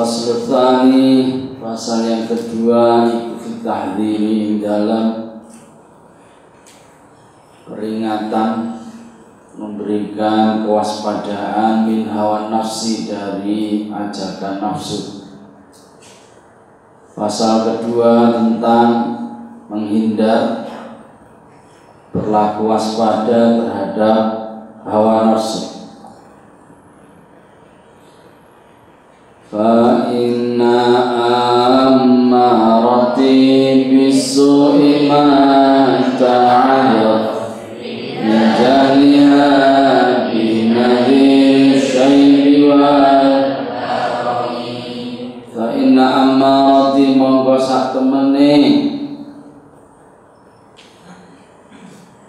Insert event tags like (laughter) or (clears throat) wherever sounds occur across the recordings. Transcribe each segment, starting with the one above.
Al-Fasl Pasal yang kedua Ikut tahdiri dalam Peringatan Memberikan kewaspadaan Min hawa nafsi dari ajakan nafsu. Pasal kedua tentang Menghindar Berlaku waspada terhadap hawa nafsu فإن أمارتي بالسوء ما تعرف من جهلها بنذير الشيب فإن أمارتي monggo sak temene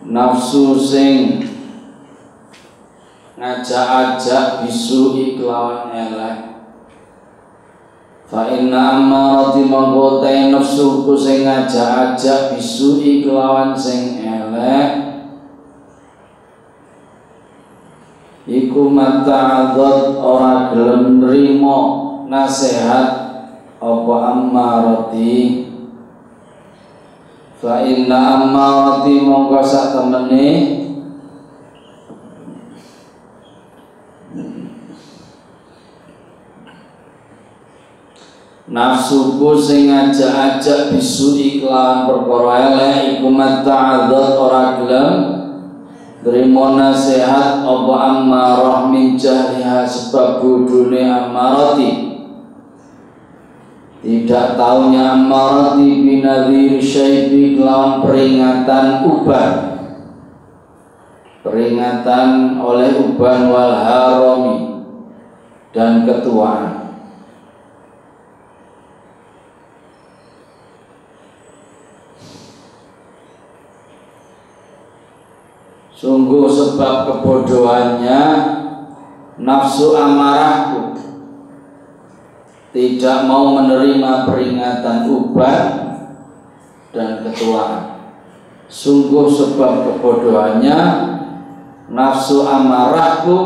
nafsu sing ngajak-ajak bisu iklawan elek Fa inna ammarati mangkote nafsuku sing ngajak-ajak bisui kelawan sing elek. Iku mata'adot ora gelem nrimo nasihat apa ammarati Fa inna ammarati mongko sak temene nafsuku sing ngajak-ajak bisu iklan perkara elek iku mata'adzat ora gelem. Terima nasihat apa ammarah min jahliha sebab budune ammarati Tidak taunya ammarati binadhir syaibi kelawan peringatan uban Peringatan oleh uban wal harami dan ketuaan Sungguh sebab kebodohannya nafsu amarahku tidak mau menerima peringatan ubat dan ketuaan. Sungguh sebab kebodohannya nafsu amarahku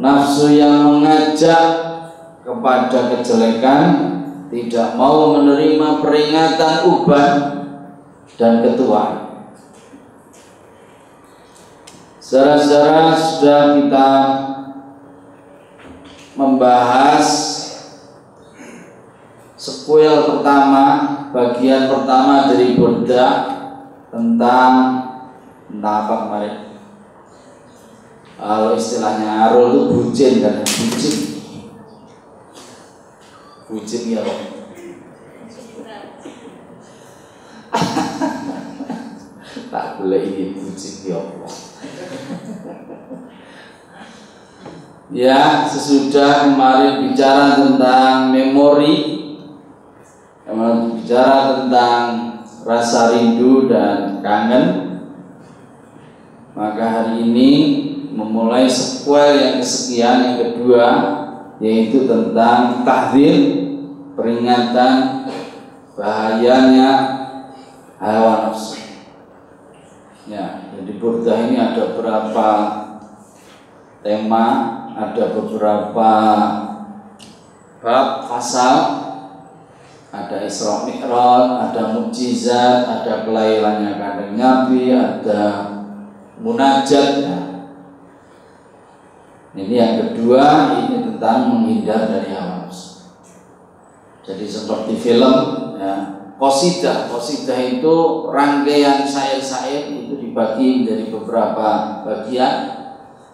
nafsu yang mengajak kepada kejelekan tidak mau menerima peringatan ubat dan ketuaan. Saudara-saudara sudah kita membahas sequel pertama, bagian pertama dari Burda tentang tentang apa kemarin? Kalau istilahnya Arul itu bucin kan, bucin, bucin ya Pak. (laughs) tak boleh ini bucin ya Allah. (laughs) Ya, sesudah kemarin bicara tentang memori, kemarin bicara tentang rasa rindu dan kangen, maka hari ini memulai sequel yang kesekian yang kedua, yaitu tentang tahdir, peringatan bahayanya hawa nafsu. Ya, jadi burdah ini ada berapa tema ada beberapa bab pasal ada Isra Mi'raj, ada mukjizat, ada kelahirannya kandang Nabi, ada munajat ya. Ini yang kedua ini tentang menghindar dari hawa. Jadi seperti film ya, kosidah, kosidah itu rangkaian syair-syair itu dibagi dari beberapa bagian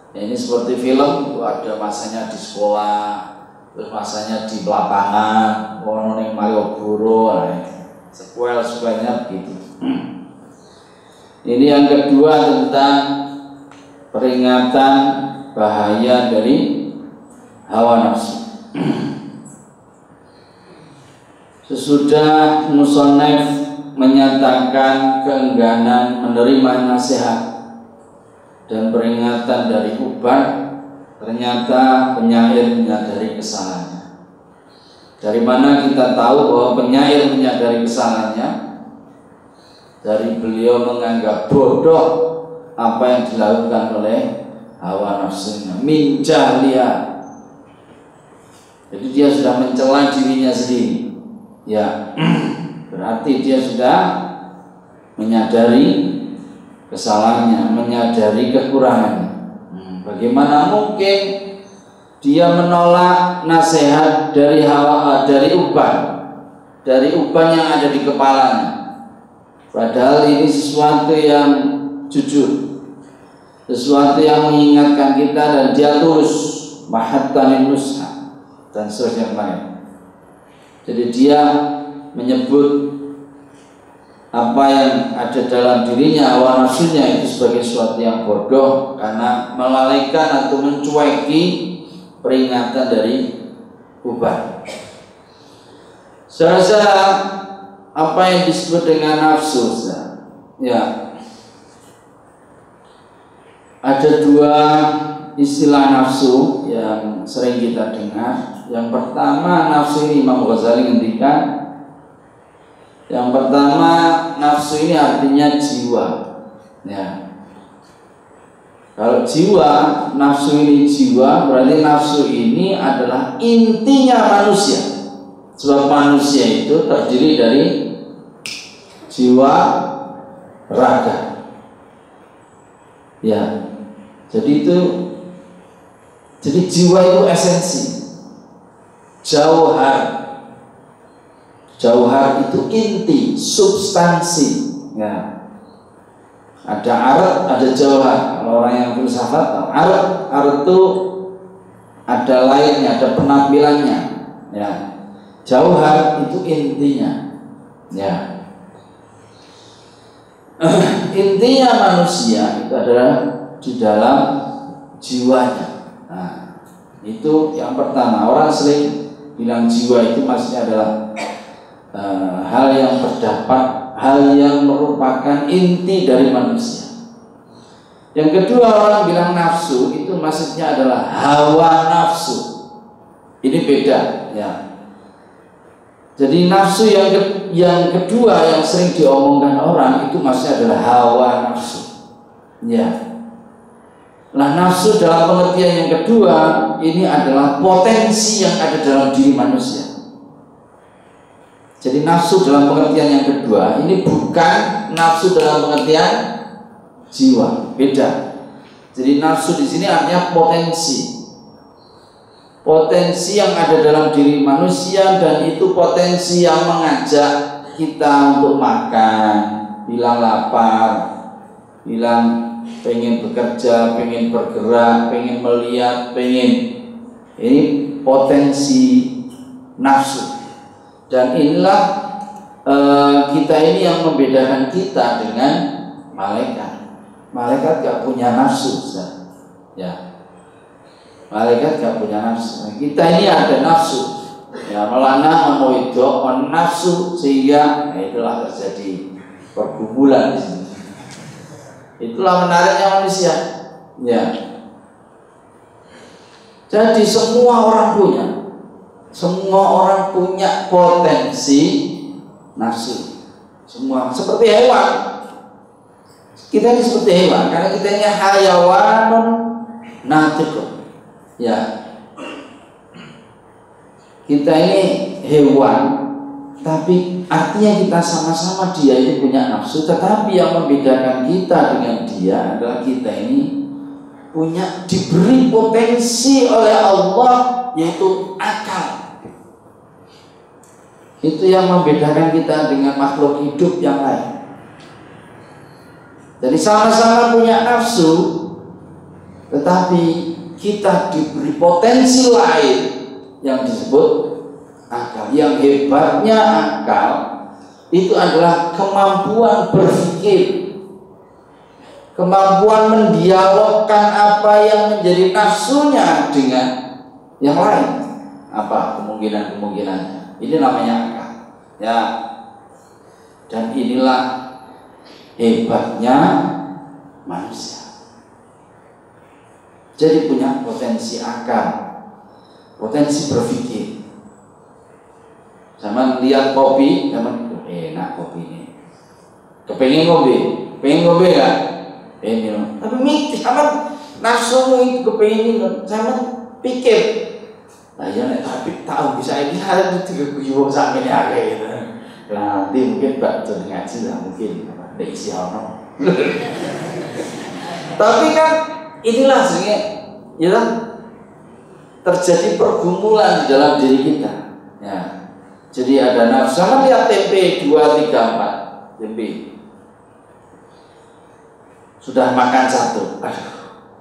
Ya, ini seperti film, itu ada masanya di sekolah, terus masanya di lapangan, wono ning Malioboro, nah, sequel sebanyak begitu. Ini yang kedua tentang peringatan bahaya dari hawa nafsu. Sesudah Musonef menyatakan keengganan menerima nasihat dan peringatan dari ubat ternyata penyair menyadari kesalahannya. Dari mana kita tahu bahwa penyair menyadari kesalahannya? Dari beliau menganggap bodoh apa yang dilakukan oleh hawa nafsunya. Min jahliya. Jadi dia sudah mencela dirinya sendiri. Ya, berarti dia sudah menyadari kesalahannya, menyadari kekurangannya. Hmm, bagaimana mungkin dia menolak nasihat dari hawa dari uban, dari uban yang ada di kepalanya. Padahal ini sesuatu yang jujur, sesuatu yang mengingatkan kita dan dia tulus mahattanin nusha dan seterusnya kemarin. Jadi dia menyebut apa yang ada dalam dirinya awal nafsunya itu sebagai sesuatu yang bodoh karena melalaikan atau mencueki peringatan dari ubah. Saya apa yang disebut dengan nafsu, ya ada dua istilah nafsu yang sering kita dengar. Yang pertama nafsu ini Imam Ghazali ngendikan yang pertama nafsu ini artinya jiwa. Ya. Kalau jiwa, nafsu ini jiwa, berarti nafsu ini adalah intinya manusia. Sebab manusia itu terdiri dari jiwa, raga. Ya. Jadi itu jadi jiwa itu esensi. Jauhar Jauhar itu inti, substansi. Ya. Ada arat, ada jauhar. Kalau orang yang filsafat, arat, arat itu ada lainnya, ada penampilannya. Ya. Jauhar itu intinya. Ya. (clears throat) intinya manusia itu adalah di dalam jiwanya. Nah, itu yang pertama. Orang sering bilang jiwa itu maksudnya adalah uh, hal yang terdapat, hal yang merupakan inti dari manusia. Yang kedua orang bilang nafsu itu maksudnya adalah hawa nafsu. Ini beda, ya. Jadi nafsu yang ke, yang kedua yang sering diomongkan orang itu maksudnya adalah hawa nafsu. Ya. Nah nafsu dalam pengertian yang kedua ini adalah potensi yang ada dalam diri manusia. Jadi nafsu dalam pengertian yang kedua ini bukan nafsu dalam pengertian jiwa, beda. Jadi nafsu di sini artinya potensi. Potensi yang ada dalam diri manusia dan itu potensi yang mengajak kita untuk makan, bilang lapar, bilang pengen bekerja, pengen bergerak, pengen melihat, pengen ini potensi nafsu dan inilah e, kita ini yang membedakan kita dengan malaikat. Malaikat gak punya nafsu, ya. Malaikat gak punya nafsu. Nah, kita ini ada nafsu. Ya, melana itu on nafsu sehingga nah itulah terjadi pergumulan di sini. Itulah menariknya manusia. Ya. Jadi semua orang punya semua orang punya potensi nafsu. Semua seperti hewan. Kita ini seperti hewan karena kita ini hayawanun natiqun. Ya. Kita ini hewan tapi artinya kita sama-sama dia ini punya nafsu tetapi yang membedakan kita dengan dia adalah kita ini punya diberi potensi oleh Allah yaitu akal itu yang membedakan kita dengan makhluk hidup yang lain. Jadi sama-sama punya nafsu, tetapi kita diberi potensi lain yang disebut akal. Yang hebatnya akal itu adalah kemampuan berpikir, kemampuan mendialogkan apa yang menjadi nafsunya dengan yang lain. Apa kemungkinan-kemungkinannya? Ini namanya akal. Ya. Dan inilah hebatnya manusia. Jadi punya potensi akal, potensi berpikir. Sama lihat kopi, sama enak kopi ini. Kepengen kopi, pengen kopi ya? Pengen Tapi mikir, sama nafsumu itu kepengen sama pikir Lah ya tapi tahu bisa ini (laughs) ada tiga kuyu sak ini akeh gitu. Lah nanti mungkin Pak Jon ngaji lah mungkin nek isi ono. (laughs) Tapi kan inilah sebenarnya ya kan terjadi pergumulan di dalam diri kita. Ya. Jadi ada nafsu. Lihat tempe 2 3 4 tempe. Sudah makan satu. Aduh,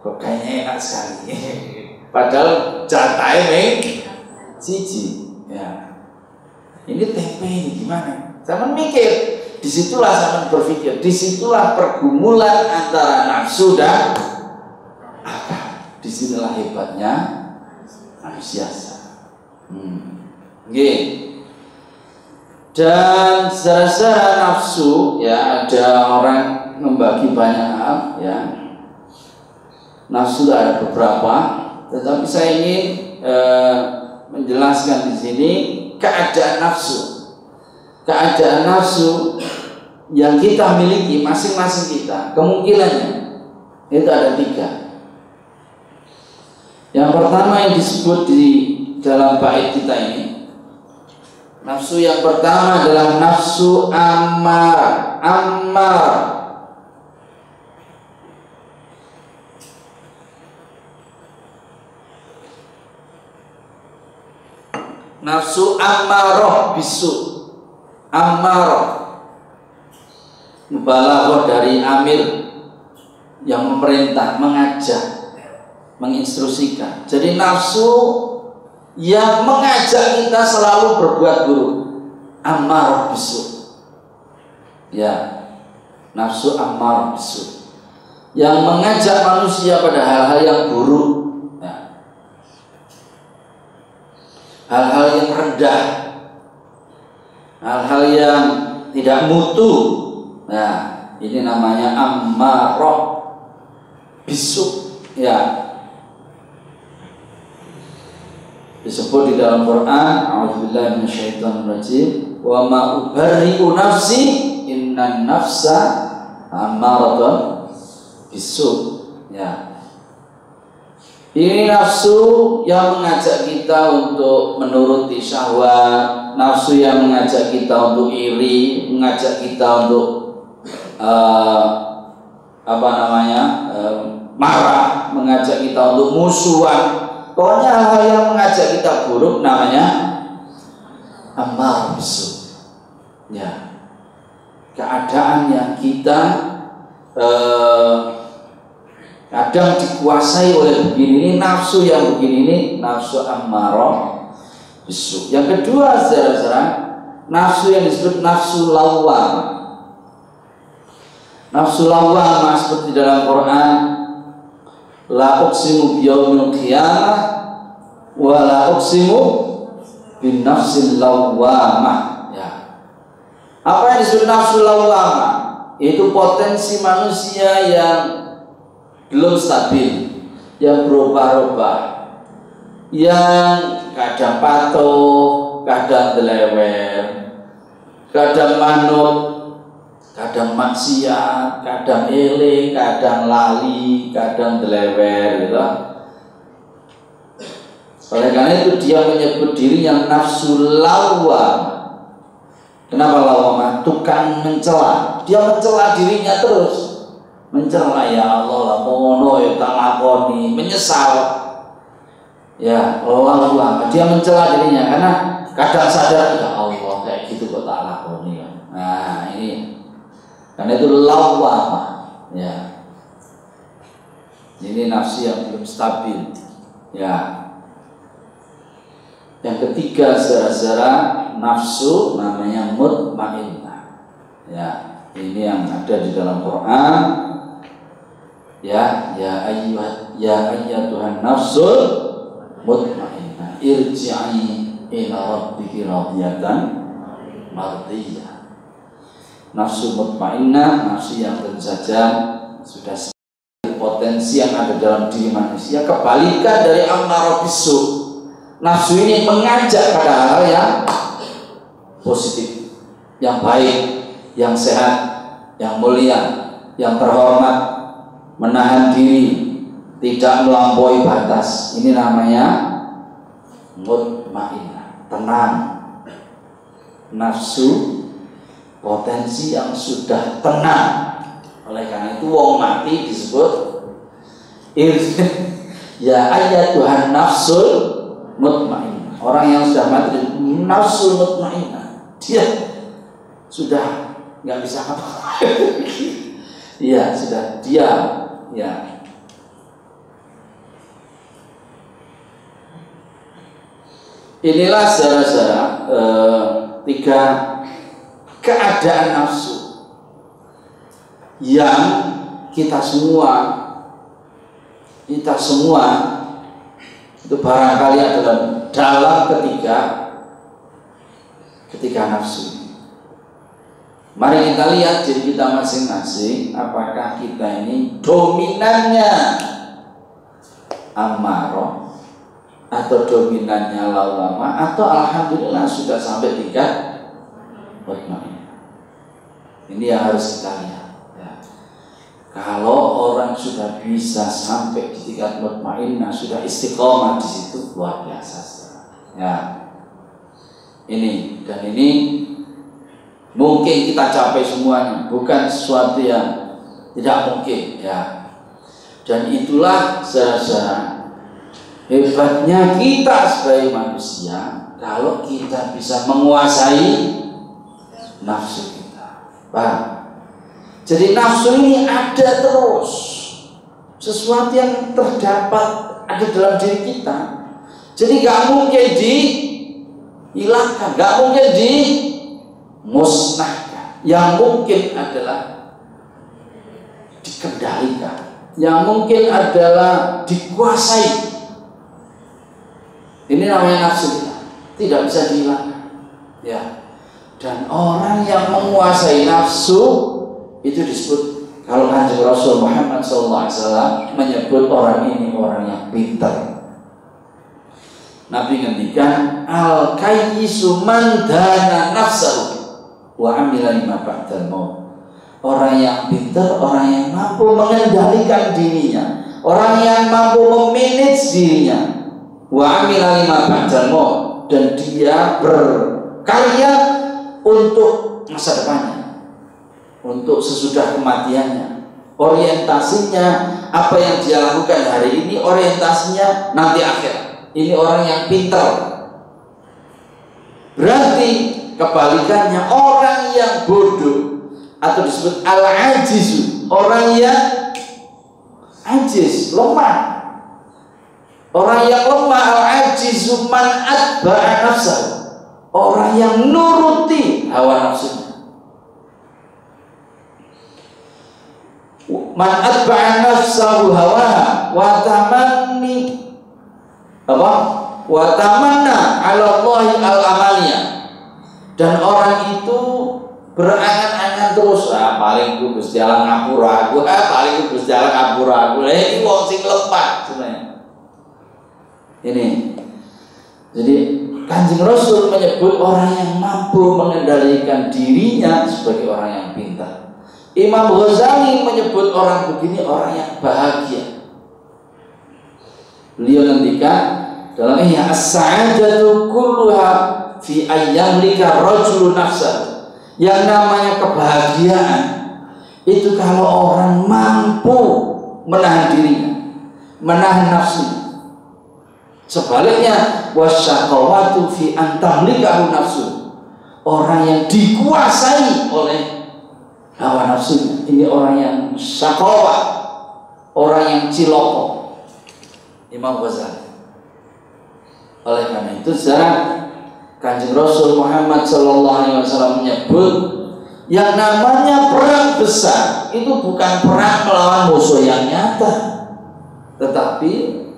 kok kayaknya enak sekali. (laughs) Padahal jantai nih siji. Ya. Ini tempe ini gimana? Sama mikir, di situlah sama berpikir, di situlah pergumulan antara nafsu dan apa? Di sinilah hebatnya manusia. Hmm. Okay. Dan secara nafsu ya ada orang membagi banyak hal ya. Nafsu ada beberapa, tetapi saya ingin eh, menjelaskan di sini keadaan nafsu. Keadaan nafsu yang kita miliki masing-masing kita kemungkinannya itu ada tiga. Yang pertama yang disebut di dalam bait kita ini nafsu yang pertama adalah nafsu amar, amar. Nafsu amarah bisu. Amarah Mubalaghah dari amir Yang memerintah, mengajak Menginstruksikan. Jadi nafsu Yang mengajak kita selalu berbuat buruk. Amarah bisu Ya. Nafsu amarah bisu Yang mengajak manusia pada hal-hal yang buruk. Hal-hal yang rendah, hal-hal yang tidak mutu. Nah, ini namanya ammarah bisuk ya. Disebut di dalam Quran, A'udzubillahi minasyaitonirrajim, wa ma ubarri'u nafsi innan nafsa ammaratun bisuk. Ya, ini nafsu yang mengajak kita untuk menuruti syahwat, nafsu yang mengajak kita untuk iri, mengajak kita untuk uh, apa namanya uh, marah, mengajak kita untuk musuhan. Pokoknya hal-hal yang mengajak kita buruk namanya amal nafsu. Ya, keadaan yang kita uh, kadang dikuasai oleh begini ini nafsu yang begini ini nafsu ammarah bisu yang kedua secara nafsu yang disebut nafsu lawam nafsu lawam seperti dalam Quran la uqsimu biyaumil qiyamah wa la uqsimu bin nafsil lawamah ya. Apa yang disebut nafsu lawamah itu potensi manusia yang belum stabil, yang berubah-ubah, yang kadang patuh, kadang delewer, kadang manut, kadang maksiat, kadang eling, kadang lali, kadang delewer, gitu. Oleh karena itu dia menyebut diri yang nafsu lawam. Kenapa lawam? Tukang mencela. Dia mencela dirinya terus mencela ya Allah lah mono ya tak lakoni menyesal ya Allah dia mencela dirinya karena kadang sadar ya Allah kayak gitu kok tak lakoni ya nah ini karena itu lawam ya. Ini nafsi yang belum stabil. Ya. Yang ketiga secara nafsu namanya mutmainnah. Ya. Ini yang ada di dalam Quran. Ya ya ayyuhat ya ayyatuhan nafsul mutmainnah. Irji'i ila rabbiki radiyatan mardiyah nafsu mutmainnah nafsu yang saja sudah potensi yang ada dalam diri manusia kebalikan dari ammarah bisu nafsu ini mengajak pada hal yang positif yang baik yang sehat yang mulia yang terhormat menahan diri, tidak melampaui batas. Ini namanya mutmainnah, tenang. Nafsu potensi yang sudah tenang. Oleh karena itu wong mati disebut (laughs) ya ayat Tuhan nafsul mutmainnah. Orang yang sudah mati nafsul mutmainnah. Dia sudah nggak bisa apa (laughs) Iya, sudah diam. Ya. Inilah saudara-saudara eh, tiga keadaan nafsu yang kita semua kita semua itu barangkali adalah dalam ketiga ketika nafsu. Mari kita lihat diri kita masing-masing Apakah kita ini dominannya Amaro Atau dominannya laulama Atau Alhamdulillah sudah sampai tingkat Ini yang harus kita lihat ya. Kalau orang sudah bisa sampai di tingkat mutmainnah Sudah istiqomah di situ luar biasa. Ya. Ini dan ini mungkin kita capai semuanya. Bukan sesuatu yang tidak mungkin ya. Dan itulah saya hebatnya kita sebagai manusia kalau kita bisa menguasai nafsu paham? Jadi nafsu ini ada terus. Sesuatu yang terdapat ada dalam diri kita. Jadi gak mungkin dihilangkan gak mungkin di musnahkan. Yang mungkin adalah dikendalikan. Yang mungkin adalah dikuasai. Ini namanya nafsu kita. Tidak bisa dihilangkan. Ya dan orang yang menguasai nafsu itu disebut kalau kanjeng Rasul Muhammad SAW menyebut orang ini orang yang pintar Nabi ngendikan al kayyisu man dana nafsahu wa amila lima ba'dal maut. Orang yang pintar, orang yang mampu mengendalikan dirinya, orang yang mampu memanage dirinya. Wa amila lima ba'dal maut dan dia berkarya untuk masa depannya, untuk sesudah kematiannya. Orientasinya apa yang dia lakukan hari ini, orientasinya nanti akhir. Ini orang yang pintar. Berarti Kebalikannya orang yang bodoh atau disebut al-ajiz, orang yang ajiz, lemah. Orang yang lemah al-ajiz man atba'a. Orang yang nuruti hawa nafsunya. Man atba'a nafsahu hawaha wa tamanni apa? Wa tamanna 'ala Allah al-amaliyah dan orang itu berangan-angan terus ah paling gue Gusti Allah ngapura aku ah paling gue Gusti Allah ngapura aku eh wong sing lemah sebenarnya ini jadi Kanjeng Rasul menyebut orang yang mampu mengendalikan dirinya sebagai orang yang pintar. Imam Ghazali menyebut orang begini orang yang bahagia. Beliau ngendikan dalam ihya as-sa'adatu kulluha fi ayyamlika rajulun nafsa yang namanya kebahagiaan itu kalau orang mampu menahan dirinya menahan nafsu sebaliknya wasyaqawatu fi antamlikahu nafsu. Orang yang dikuasai oleh hawa nafsunya. Ini orang yang syakawa orang yang ciloko. Imam Ghazali. Oleh karena itu sekarang Kanjeng Rasul Muhammad Shallallahu Alaihi Wasallam menyebut yang namanya perang besar itu bukan perang melawan musuh yang nyata, tetapi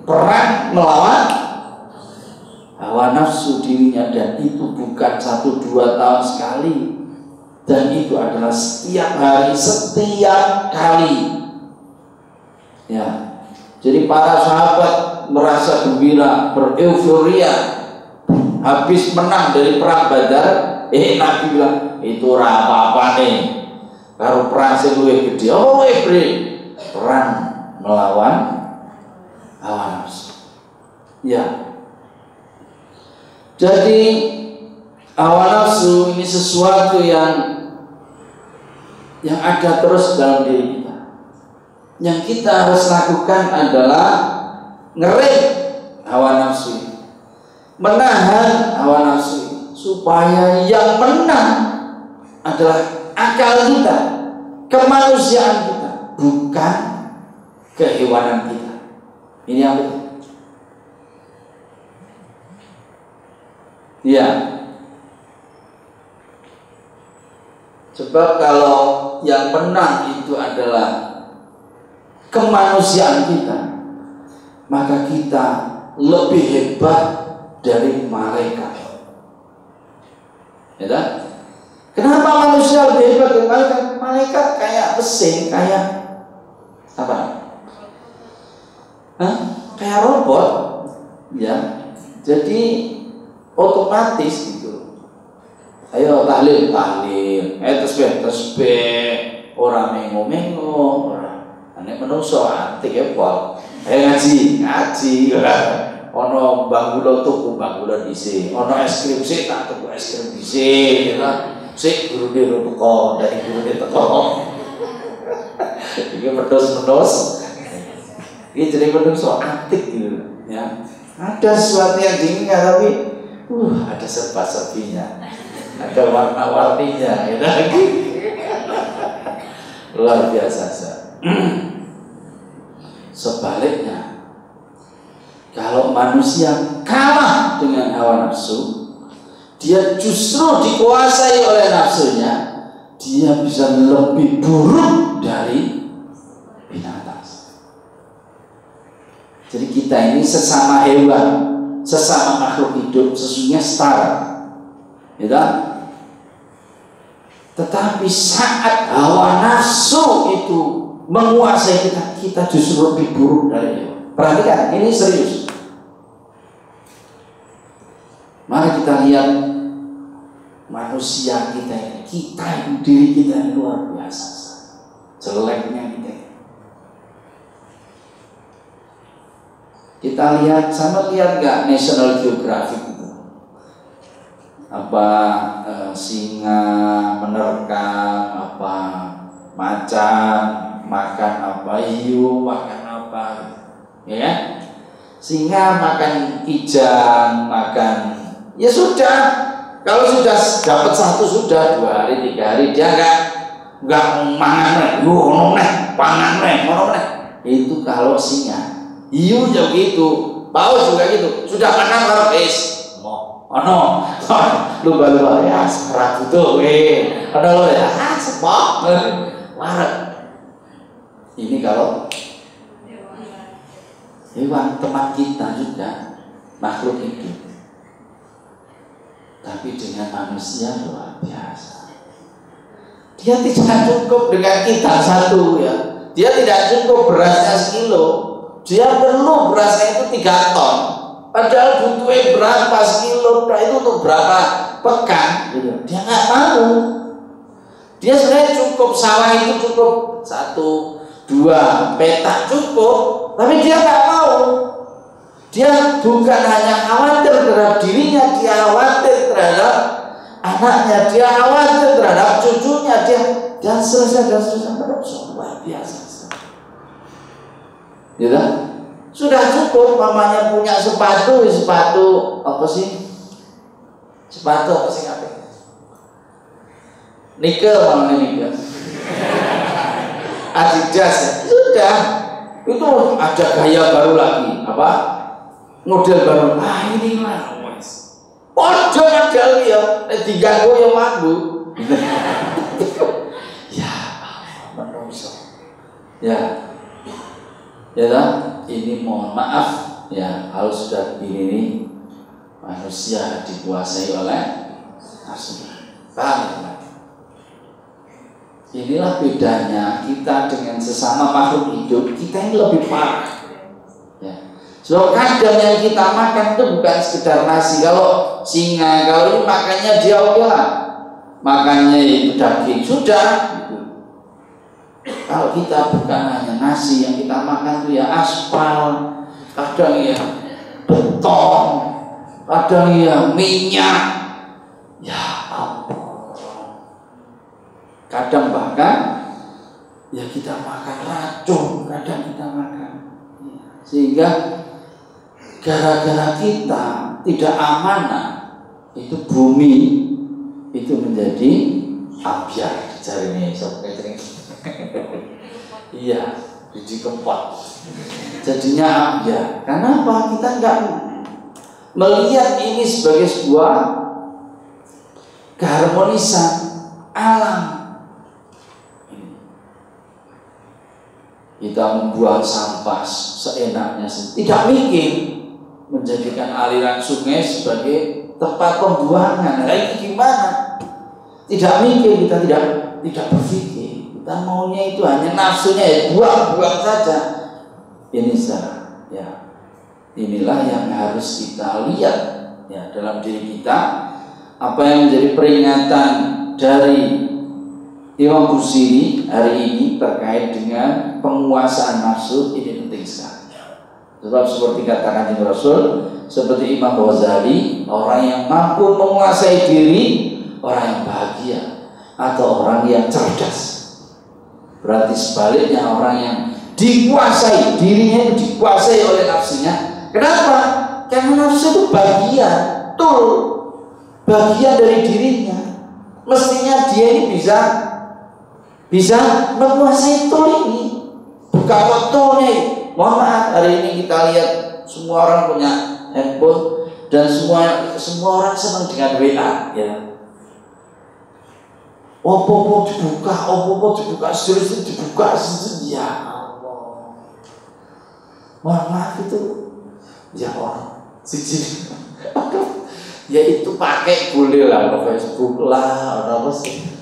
perang melawan hawa nafsu dirinya dan itu bukan satu dua tahun sekali. Dan itu adalah setiap hari setiap kali. Ya. Jadi para sahabat merasa gembira bereuforia habis menang dari perang Badar eh Nabi bilang itu apa-apa nih. Kalau perang sing gede oh perang melawan hawa nafsu. Ya Jadi hawa nafsu ini sesuatu yang yang ada terus dalam diri kita. Yang kita harus lakukan adalah ngerem hawa nafsu menahan hawa nafsu supaya yang menang adalah akal kita, kemanusiaan kita, bukan kehewanan kita. Ini yang betul. Ya. Sebab kalau yang menang itu adalah kemanusiaan kita, maka kita lebih hebat dari malaikat. Ya? Kenapa manusia lebih hebat dari malaikat? Malaikat kayak mesin, kayak apa? Hah? Kayak robot, ya. Jadi otomatis gitu. Ayo tahlil, tahlil. Eh tasbih, tasbih. Orang mengo mengo, orang aneh menungso antik ya pol. Eh ngaji, ngaji. Ono banggulo tuku banggulo disi. Ono es krim sih tak tuku es krim disi. Ya guru dia teko dari guru dia teko. (laughs) Ini mendos-mendos. Ini jadi menungso antik gitu ya. Ada sesuatu yang diingat tapi uh ada serba-serbinya. Ada warna-warninya ya lagi. Luar biasa. Sebaliknya, kalau manusia kalah dengan hawa nafsu, dia justru dikuasai oleh nafsunya, dia bisa lebih buruk dari binatang. Jadi kita ini sesama hewan, sesama makhluk hidup sesungguhnya setara. Ya? Tetapi saat hawa nafsu itu menguasai kita, kita justru lebih buruk dari hewan. Perhatikan, ini serius. Mari kita lihat manusia kita ini, kita diri kita ini luar biasa. Jeleknya kita. Kita lihat sama lihat nggak National Geographic itu apa e, singa menerkam apa macan makan apa hiu makan apa ya singa makan kijang makan ya sudah kalau sudah dapat satu sudah dua hari tiga hari dia nggak nggak mangan nih, nih, pangan nih, nih. Itu kalau singa. Hiu juga gitu, paus juga gitu. Sudah makan karo es. Mau, ono, (laughs) lu baru ya sekarang itu, eh, ono lo ya, ah sepok, (laughs) warak. Ini kalau hewan teman kita juga makhluk hidup. Tapi dengan manusia luar biasa. Dia tidak cukup dengan kita satu ya. Dia tidak cukup berasnya sekilo dia perlu berasnya itu tiga ton. Padahal butuhnya berapa kilo? Nah itu untuk berapa pekan? Gitu. dia nggak mau dia sebenarnya cukup sawah itu cukup. Satu dua petak cukup. Tapi dia nggak mau. Dia bukan hanya khawatir terhadap dirinya dia khawatir terhadap anaknya dia khawatir terhadap cucunya dia dan selesai dan selesai. Luar biasa gitu sudah cukup mamanya punya sepatu sepatu apa sih? Sepatu apa sih apa nikel mana nikel. Adidas ya. sudah. Itu ada gaya baru lagi. Apa? Model baru. Ah ini lah. Ojo model ya, gue yang mampu. ya, menungso. (laughs) Ya, ya kan? ini mohon maaf. Ya kalau sudah begini ini manusia dikuasai oleh nafsu paham ya inilah bedanya kita dengan sesama makhluk hidup. Kita ini lebih parah. Ya. So kadang yang kita makan itu bukan sekedar nasi. Kalau singa kalau ini makannya dia lah makannya itu daging. Sudah kalau kita bukan hanya nasi yang kita makan itu ya aspal, kadang ya beton, kadang ya minyak. Ya Allah. Kadang bahkan ya kita makan racun kadang kita makan. Sehingga gara-gara kita tidak amanah itu bumi itu menjadi ambiar cari nih sob (laughs) iya biji kempot jadinya ambiar karena apa kita nggak melihat ini sebagai sebuah keharmonisan alam kita membuang sampah seenaknya tidak mikir menjadikan aliran sungai sebagai tempat pembuangan. Nah, gimana? Tidak mikir kita tidak tidak berpikir. Kita maunya itu hanya nafsunya ya buang-buang saja. Salah. Ya. Inilah yang harus kita lihat ya dalam diri kita apa yang menjadi peringatan dari Imam Busiri hari ini terkait dengan penguasaan nafsu ini penting sekali. Sebab seperti katakan Rasul, seperti Imam Ghazali, orang yang mampu menguasai diri, orang yang bahagia atau orang yang cerdas. Berarti sebaliknya orang yang dikuasai dirinya itu dikuasai oleh nafsunya. Kenapa? Karena nafsu itu bagian, tuh bagian dari dirinya. Mestinya dia ini bisa bisa menguasai tool ini buka waktunya mohon maaf hari ini kita lihat semua orang punya handphone dan semua semua orang senang dengan WA ya Opo-opo dibuka, opo-opo dibuka, serius dibuka, serius ya Allah. Maaf itu ya Allah, siji. (laughs) ya itu pakai boleh lah Facebook lah, apa sih?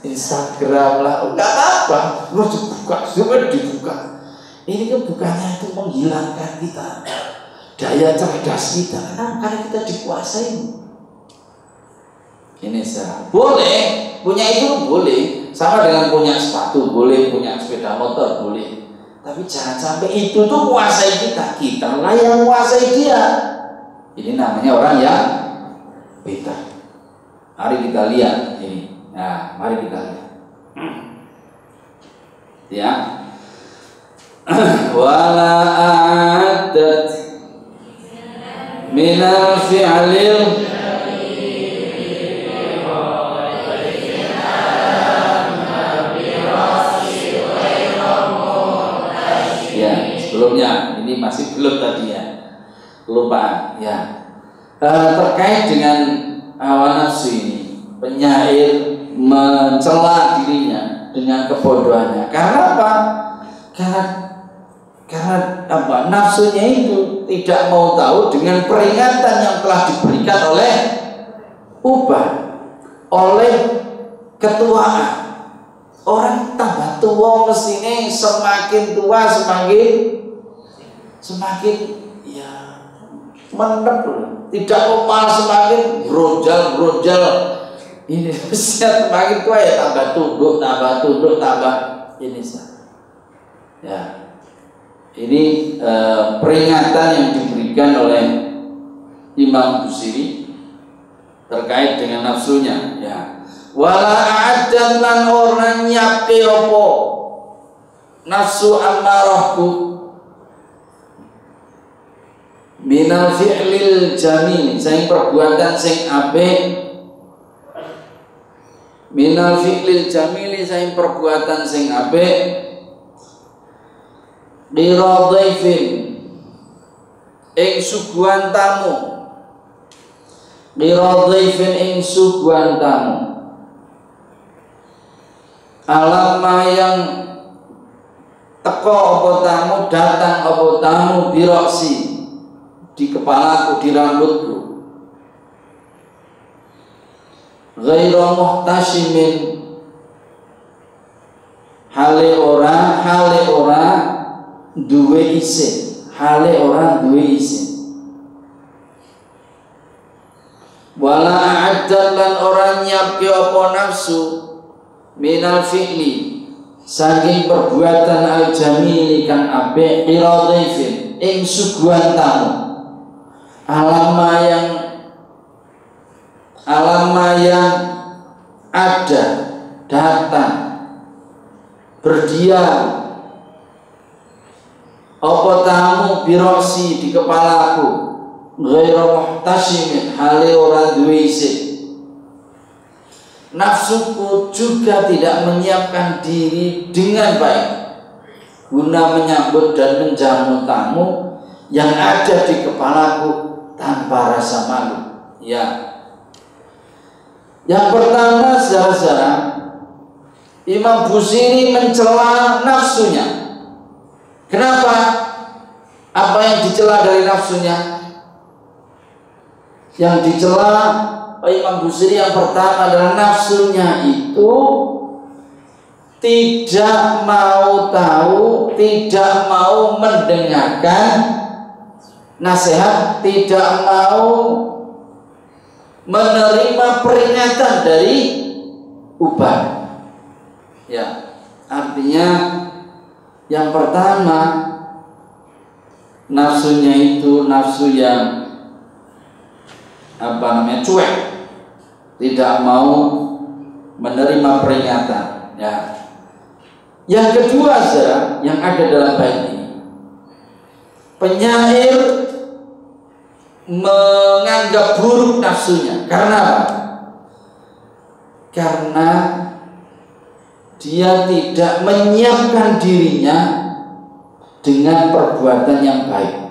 Instagram lah, enggak apa-apa, lu dibuka, semua dibuka. Ini kan bukannya itu menghilangkan kita daya cerdas kita, karena kita dikuasai. Ini. Boleh, punya itu boleh, sama dengan punya sepatu boleh, punya sepeda motor boleh. Tapi jangan sampai itu tuh menguasai kita, kita lah yang menguasai dia. Ini namanya orang yang beda. Mari kita lihat ini. Nah, mari kita lihat. Ya. (clears throat) Wala a'adat minal fi'lil Lupa ya. Uh, terkait dengan hawa nafsu ini, penyair mencela dirinya dengan kebodohannya. Karena apa? Karena karena apa? Nafsunya itu tidak mau tahu dengan peringatan yang telah diberikan oleh ubah, oleh ketuaan. Orang tambah tua mestinya semakin tua semakin semakin mendep tidak opal semakin brojal brojal ini (laughs) usia semakin tua ya tambah tunduk, tambah tunduk, tambah ini Ya, ini eh, peringatan yang diberikan oleh Imam Busiri terkait dengan nafsunya. Ya, wala adan lan orang opo nafsu amarahku minal fi'lil jamil sing perbuatan sing apik. Minal fi'lil jamili saing perbuatan sing apik. Liradhaifin ing suguhan tamu. Liradhaifin ing suguhan tamu. Alama yang teko apa tamu datang apa tamu biroksi di kepalaku di rambutku. Ghairu muhtashimin hale ora hale ora duwe isin. Hale ora duwe isin. Wala a'addan lan ora nyiapke apa nafsu minal fi'li saking perbuatan al jamili kan ape iradhifin ing suguhan tamu alama yang alam yang ada datang berdiam. Apa tamu birosi di kepalaku? Ghairu muhtasimin hale ora duwe nafsuku juga tidak menyiapkan diri dengan baik. Guna menyambut dan menjamu tamu yang ada di kepalaku tanpa rasa malu ya yang pertama saudara-saudara Imam Busiri mencela nafsunya Kenapa? Apa yang dicela dari nafsunya? Yang dicela Imam Busiri yang pertama adalah nafsunya itu tidak mau tahu, tidak mau mendengarkan nasihat, tidak mau menerima peringatan dari ubah. Ya, artinya yang pertama nafsunya itu nafsu yang apa namanya cuek, tidak mau menerima peringatan. Ya. Yang kedua saudara, yang ada dalam ini, penyair menganggap buruk nafsunya. Karena? Karena dia tidak menyiapkan dirinya dengan perbuatan yang baik.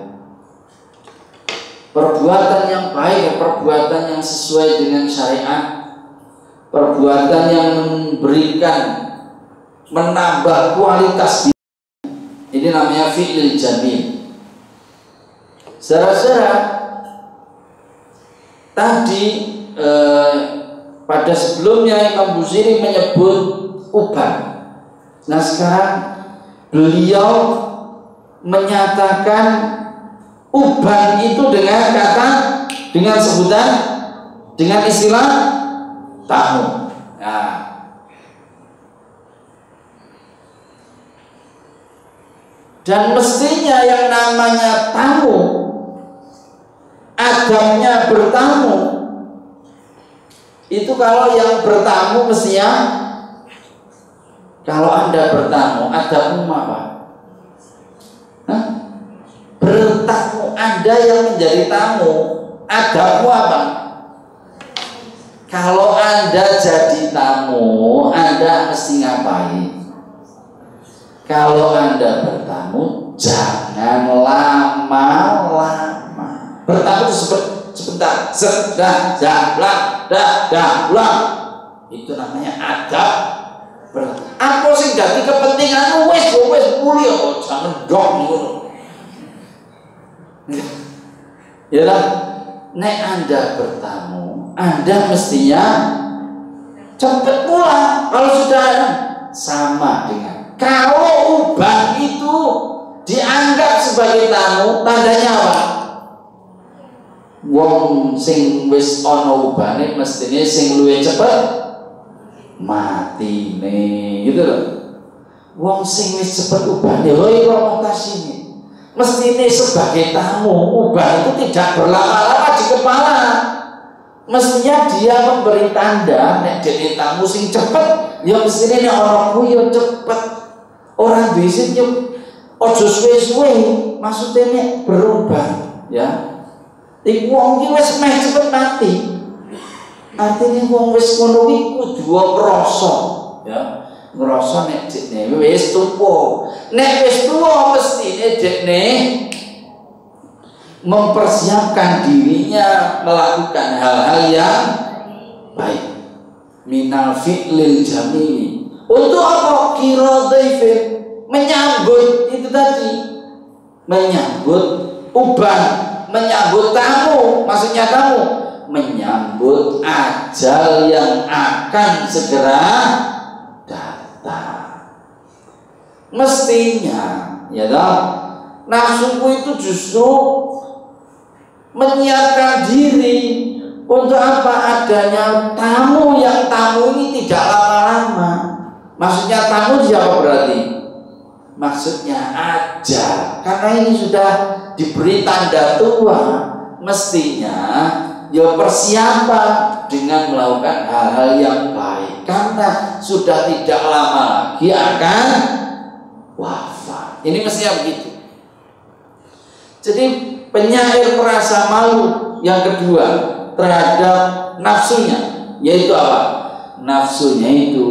Perbuatan yang baik, perbuatan yang sesuai dengan syariat, perbuatan yang memberikan menambah kualitas. Ini namanya fi'il jamil. Saudara-saudara, tadi eh, pada sebelumnya Imam Busiri menyebut uban. Nah sekarang beliau menyatakan uban itu dengan kata dengan sebutan dengan istilah tamu. Nah, dan mestinya yang namanya tamu adabnya bertamu itu kalau yang bertamu mestinya kalau Anda bertamu, ada umum apa? Hah? Bertamu Anda yang menjadi tamu, ada apa? Kalau Anda jadi tamu, Anda mesti ngapain? Kalau Anda bertamu, jangan lama-lama. Bertamu itu sebentar, sebentar, dah, dah, dah, Itu namanya adab apa sih dadi kepentingan wes wes mulia kok jangan dok ngono. Ya lah, nek Anda bertamu, Anda mestinya cepat pulang. Kalau sudah sama dengan kalau ubah itu dianggap sebagai tamu, tandanya apa? Wong sing wis ana ubane mestine sing luwih cepet mati nih gitu loh wong sing wis cepet ubah hoi mesti ini sebagai tamu ubah itu tidak berlama-lama di kepala. Mestinya dia memberi tanda nek jadi tamu sing cepet ya mesti ini orang kuyo cepet. Orang bisa nyuk ojo suwe-suwe maksudnya berubah ya Iku wong ki wis meh cepet mati Artinya wong wis ngono kuwi kudu ngrasa, ya. Ngrasa nek dekne wis tuwa. Nek wis tuwa mestine dekne mempersiapkan dirinya melakukan hal-hal yang baik. Minal fi'lil jamili. Untuk apa? Kira menyambut itu tadi. Menyambut ubah, menyambut tamu, maksudnya tamu menyambut ajal yang akan segera datang. Mestinya, ya toh, nafsuku itu justru menyiapkan diri untuk apa adanya tamu yang tamu ini tidak lama-lama. Maksudnya tamu siapa berarti? Maksudnya aja, karena ini sudah diberi tanda tua, mestinya ya persiapan dengan melakukan hal-hal yang baik karena sudah tidak lama lagi akan wafat. Ini mestinya begitu. Jadi penyair merasa malu yang kedua terhadap nafsunya yaitu apa? Nafsunya itu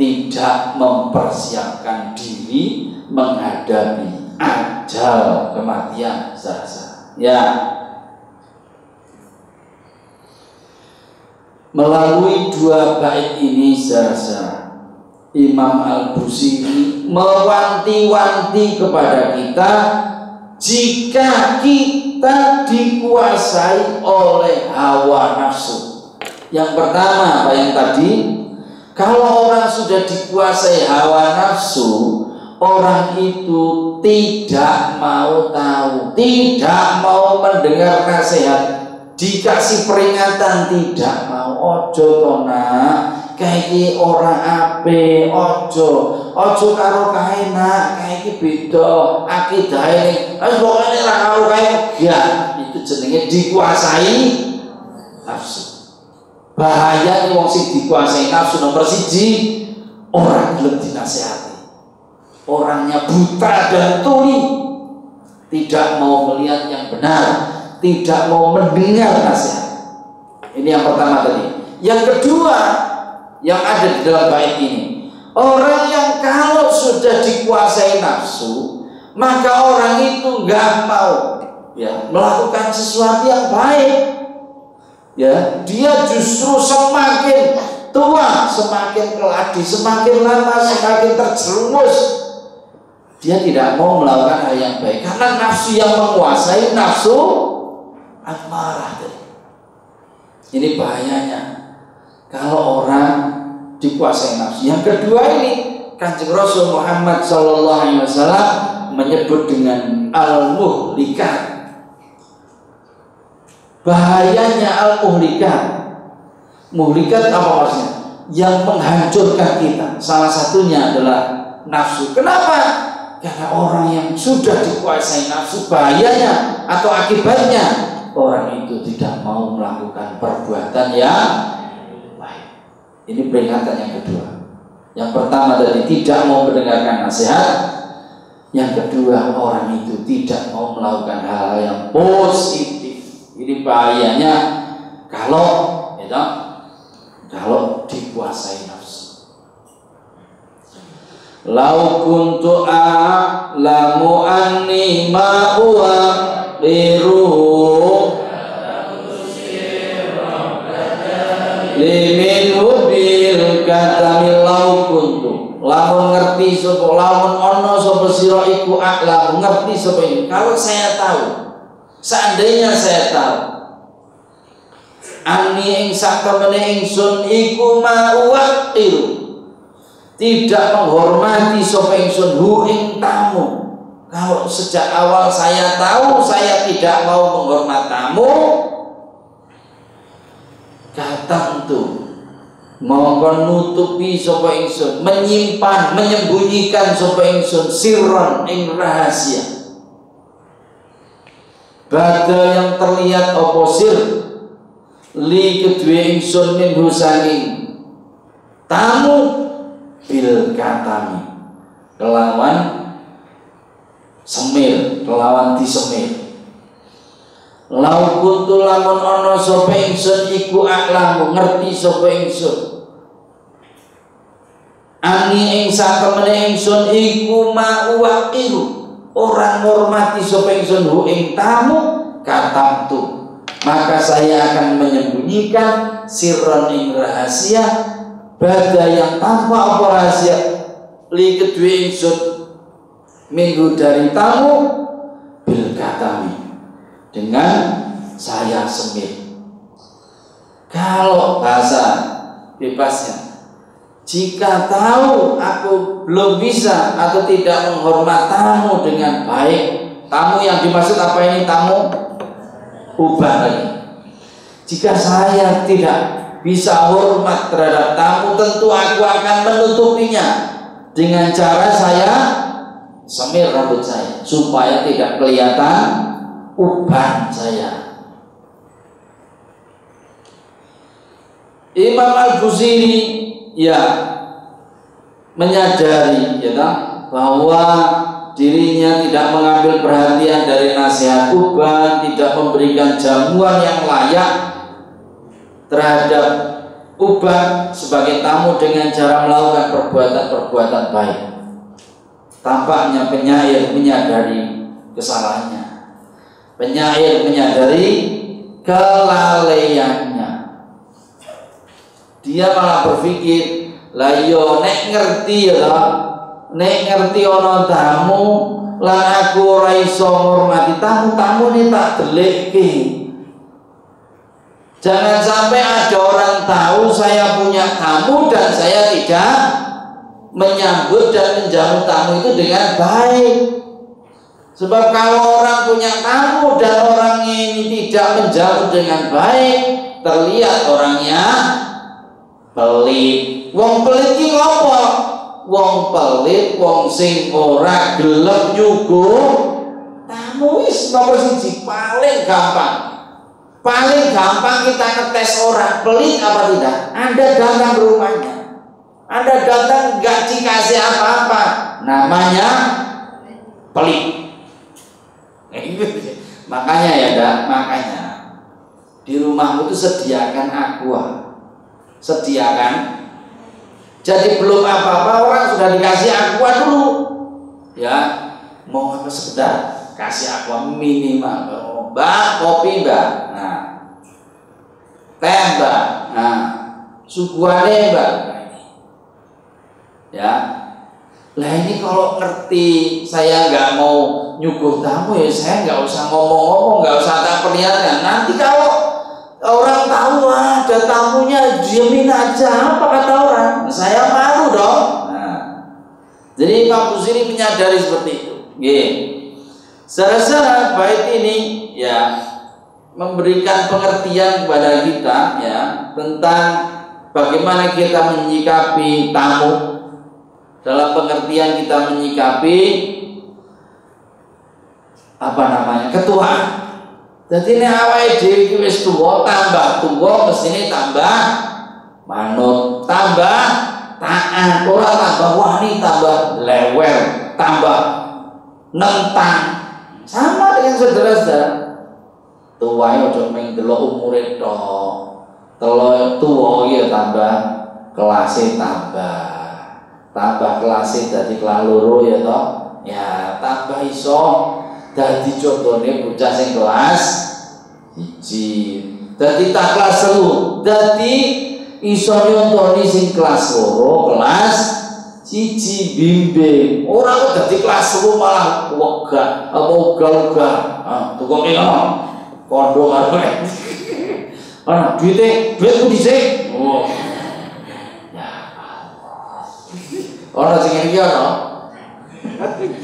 tidak mempersiapkan diri menghadapi ajal kematian saudara Ya. Melalui dua bait ini saudara Imam Al-Busiri mewanti-wanti kepada kita jika kita dikuasai oleh hawa nafsu. Yang pertama apa yang tadi kalau orang sudah dikuasai hawa nafsu, orang itu tidak mau tahu, tidak mau mendengar nasihat, dikasih peringatan tidak mau. Ojo tona kayak orang ape? Ojo. Ojo karo kae nak. Kayak beda akidah ini harus pokoknya lah karo kae. Itu jenenge dikuasai nafsu. Bahaya nih wong sing dikuasai nafsu nomor siji orang belum dinasehati orangnya buta dan tuli. Tidak mau melihat yang benar. Tidak mau mendengar nasihat. Ini yang pertama tadi. Yang kedua yang ada di dalam bait ini. Orang yang kalau sudah dikuasai nafsu maka orang itu nggak mau ya melakukan sesuatu yang baik. Ya dia justru semakin tua semakin keladi semakin lama semakin terjerumus dia tidak mau melakukan hal yang baik. Karena nafsu yang menguasai nafsu amarah ini bahayanya. Kalau orang dikuasai nafsu. Yang kedua ini kanjeng Rasul Muhammad Shallallahu Alaihi Wasallam menyebut dengan al-muhlikat bahayanya al-muhlikat muhlikat apa maksudnya? Yang menghancurkan kita. Salah satunya adalah nafsu. Kenapa karena orang yang sudah dikuasai nafsu bahayanya atau akibatnya orang itu tidak mau melakukan perbuatan yang baik. Ini peringatan yang kedua. Yang pertama tadi tidak mau mendengarkan nasihat. Yang kedua orang itu tidak mau melakukan hal-hal yang positif. Ini bahayanya kalau ya kalau dikuasai nafsu. Lau kuntu a'lamu anni ma huwa liru limin hubil kata lau kuntu. Lamun ngerti sapa lamun ono sapa sira iku a'lamu ngerti sapa ini kalau saya tahu Seandainya saya tahu Ani ing satemene ingsun iku ma'uwaqil Tidak menghormati sapa ingsun tamu. Kalau sejak awal saya tahu saya tidak mau menghormati tamu. Kata itu Mongkon nutupi sapa ingsun Menyimpan, menyembunyikan sapa ingsun Sirron ing rahasia. Bada yang terlihat oposir li kedua ingsun min husanging tamu bil katami kelawan semir. Kelawan disemir lau kuntu lamun ana sapa ingsun iku aklamu ngerti sapa ingsun. Ani ing satemene ingsun iku ma'uwaqiru orang hormati sapa ingsun hu ing tamu tu. Maka saya akan menyembunyikan sirron ing rahasia bada yang tanpa apa rahasia li kedua ingsun minggu dari tamu bil dengan saya semir kalau bahasa bebasnya jika tahu aku belum bisa atau tidak menghormat tamu dengan baik, tamu yang dimaksud apa ini tamu? Ubah lagi. Jika saya tidak bisa hormat terhadap tamu, tentu aku akan menutupinya dengan cara saya semir rambut saya supaya tidak kelihatan uban saya. Imam Al-Busiri ya menyadari ya kan, bahwa dirinya tidak mengambil perhatian dari nasihat uban, tidak memberikan jamuan yang layak terhadap uban sebagai tamu dengan cara melakukan perbuatan-perbuatan baik. Tampaknya penyair menyadari kesalahannya. Penyair menyadari kelalaiannya. Dia malah berpikir, lah yo nek ngerti ya nek ngerti ana tamu lan aku ora iso ngurmati tamu-tamu ini tak delekke. Jangan sampai ada orang tahu saya punya tamu dan saya tidak menyambut dan menjamu tamu itu dengan baik. Sebab kalau orang punya tamu dan orang ini tidak menjamu dengan baik, terlihat orangnya pelit. Wong pelit ki ngopo? Wong pelit, wong sing ora gelem nyuguh tamu wis nomor siji paling gampang Paling gampang kita ngetes orang pelit apa tidak. Anda datang ke rumahnya. Anda datang nggak dikasih apa-apa. Namanya pelit. makanya ya dak, makanya di rumahmu itu sediakan aqua. Sediakan. Jadi belum apa-apa orang sudah dikasih aqua dulu. Ya, mau apa sekedar kasih aqua minimal mbak kopi mbak nah. Teh mbak nah. Suguhane mbak ya. Lah ini kalau ngerti saya nggak mau nyuguh tamu ya saya nggak usah ngomong-ngomong nggak usah tak perlihatkan. Nanti kalau orang tahu ada tamunya diamin aja. Apa kata orang? Saya malu dong. Nah, jadi Imam Busiri menyadari seperti itu. Gini. Secara bait ini ya memberikan pengertian kepada kita ya tentang bagaimana kita menyikapi tamu dalam pengertian kita menyikapi apa namanya ketua. Jadi ini awal dhewe wis tuwa tambah tuwa mestine tambah manut, tambah taat, ora tambah wani, tambah lewel, tambah nentang sama dengan saudara-saudara. Tuwae ojo mung delok umure tok. Telo tuwa ya tambah kelasnya tambah. Tambah kelasnya dadi kelas ya toh. Ya, tambah iso dadi contone bocah sing kelas siji. Dadi tak kelas telu, dadi iso nyontoni sing kelas loro, kelas siji bimbing. Orang kok dadi kelas lu malah wega apa ugal-ugal ah tukang iki kondo karo (laughs) ana duite duit ku dhisik. Oh. Ya Allah. Ana sing iki ana?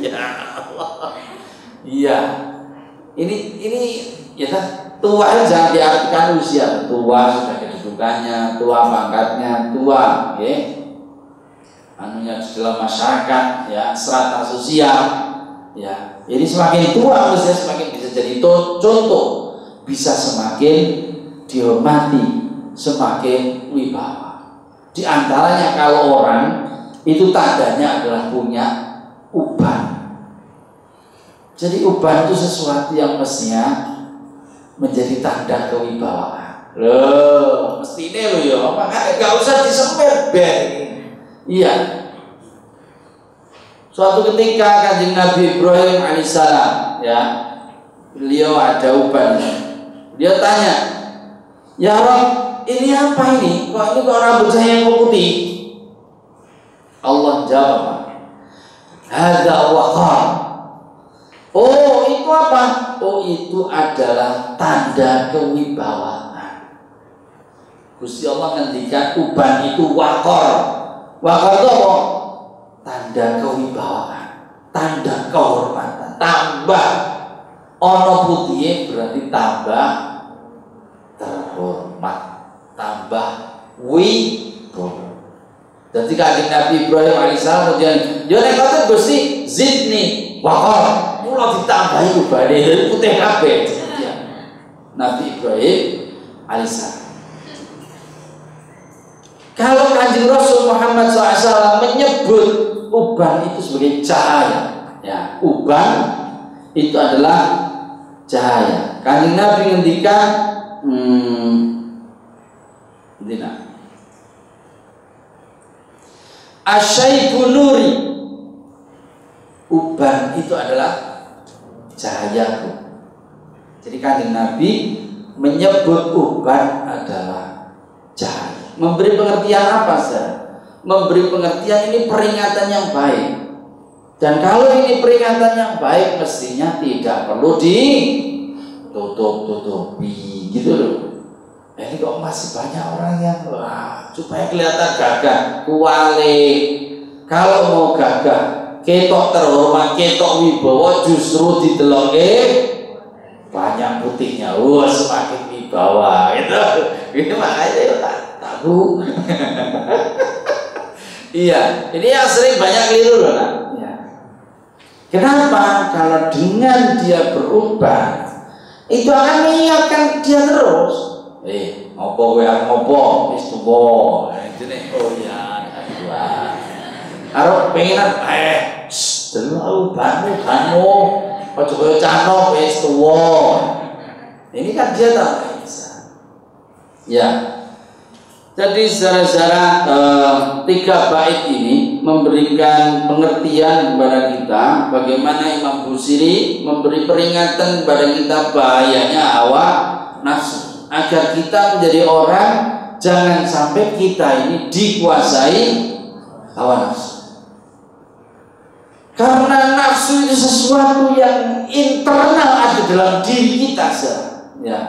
Ya Allah. Iya. Ini ini ya kan tua jangan diartikan usia. Tua sudah kedudukannya tua pangkatnya tua ya anunya dalam masyarakat ya strata sosial ya. Jadi semakin tua mestinya semakin bisa jadi contoh. Bisa semakin dihormati semakin wibawa. Di antaranya kalau orang itu tandanya adalah punya uban. Jadi uban itu sesuatu yang mestinya menjadi tanda kewibawaan. Loh mesti ini loh ya. Makanya gak usah disemir ben Iya. Suatu ketika kanjeng Nabi Ibrahim alaihissalam, ya, beliau ada uban. Dia tanya, ya Rob, ini apa ini? Kok ini kok rambut saya yang putih? Allah jawab, ada waqar. Oh, itu apa? Oh, itu adalah tanda kewibawaan. Gusti Allah ngendikan uban itu wakor Apa? Tanda kewibawaan, tanda kehormatan, tambah ono putih berarti tambah terhormat, tambah wibawa. Jadi kaget Nabi Ibrahim alaihissalam kemudian, ya nek kata Gusti zidni wakar, mula ditambahi ubane putih kabeh. Nabi Ibrahim alaihissalam. Kalau kanjeng Rasul Muhammad SAW menyebut uban itu sebagai cahaya, ya uban itu adalah cahaya. Kanjeng Nabi ngendikan, hmm, tidak. Asyaibu nuri Uban itu adalah cahayaku Jadi kanjeng Nabi menyebut uban adalah cahaya Memberi pengertian apa sih? Memberi pengertian ini peringatan yang baik. Dan kalau ini peringatan yang baik mestinya tidak perlu ditutup-tutupi gitu loh. Ini kok masih banyak orang yang wah, supaya kelihatan gagah, kuali. Kalau mau gagah, ketok terhormat, ketok wibawa justru diteloke banyak putihnya. Wah, semakin wibawa gitu. (laughs) Ini makanya ya, tahu. iya, ini yang sering banyak keliru loh nak. Ya. Kenapa? Kalau dengan dia berubah, itu akan mengingatkan dia terus. Eh, ngopo gue ngopo, wis tuwa. Itu nih, oh ya, dua. Karo pengen eh, dulu banmu kamu, ojo koyo cano wis tuwa. Ini kan dia tak bisa. Ya, jadi secara-secara eh, tiga bait ini memberikan pengertian kepada kita bagaimana Imam Busiri memberi peringatan kepada kita bahayanya hawa nafsu agar kita menjadi orang jangan sampai kita ini dikuasai hawa nafsu. Karena nafsu itu sesuatu yang internal ada dalam diri kita, ya.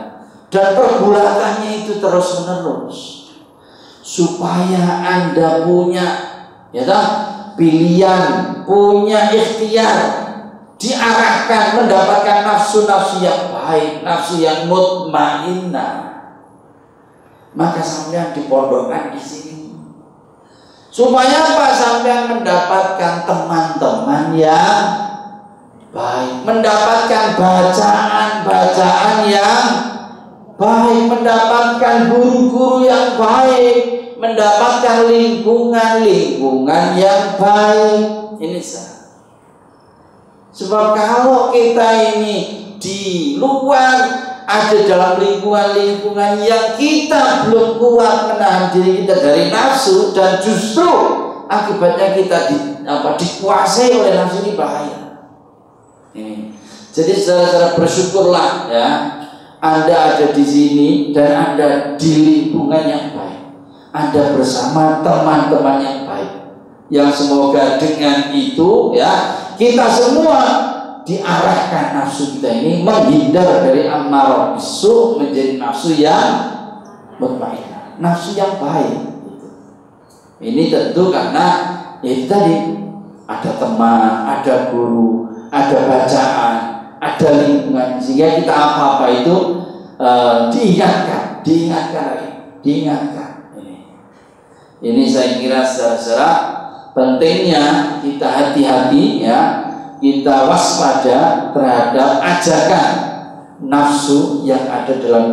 Dan pergulatannya itu terus menerus supaya Anda punya ya tak pilihan, punya ikhtiar diarahkan mendapatkan nafsu-nafsu yang baik, nafsu yang mutmainnah. Maka sampean dipondokkan di sini. Supaya apa sampean mendapatkan teman-teman yang baik, mendapatkan bacaan-bacaan yang baik, mendapatkan guru-guru yang baik, mendapatkan lingkungan-lingkungan yang baik. Ini sah. Sebab kalau kita ini di luar ada dalam lingkungan-lingkungan yang kita belum kuat menahan diri kita dari nafsu dan justru akibatnya kita di, apa, dikuasai oleh nafsu ini bahaya. Ini. Jadi secara bersyukurlah ya Anda ada di sini dan Anda di lingkungan yang baik. Anda bersama teman-teman yang baik. Yang semoga dengan itu ya kita semua diarahkan nafsu kita ini menghindar dari amarah bisu menjadi nafsu yang mutmainnah, nafsu yang baik. Ini tentu karena ya itu tadi ada teman, ada guru, ada bacaan, ada lingkungan sehingga kita apa-apa itu uh, diingatkan, diingatkan, diingatkan. Ini saya kira secara pentingnya kita hati-hati ya, kita waspada terhadap ajakan nafsu yang ada dalam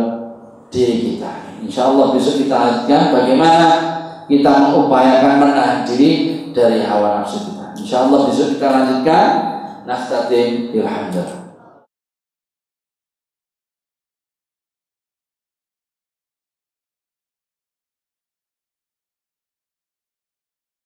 diri kita. Insya Allah besok kita lanjutkan bagaimana kita mengupayakan menahan diri dari hawa nafsu kita. Insya Allah besok kita lanjutkan. Naftatim ilhamdulillah.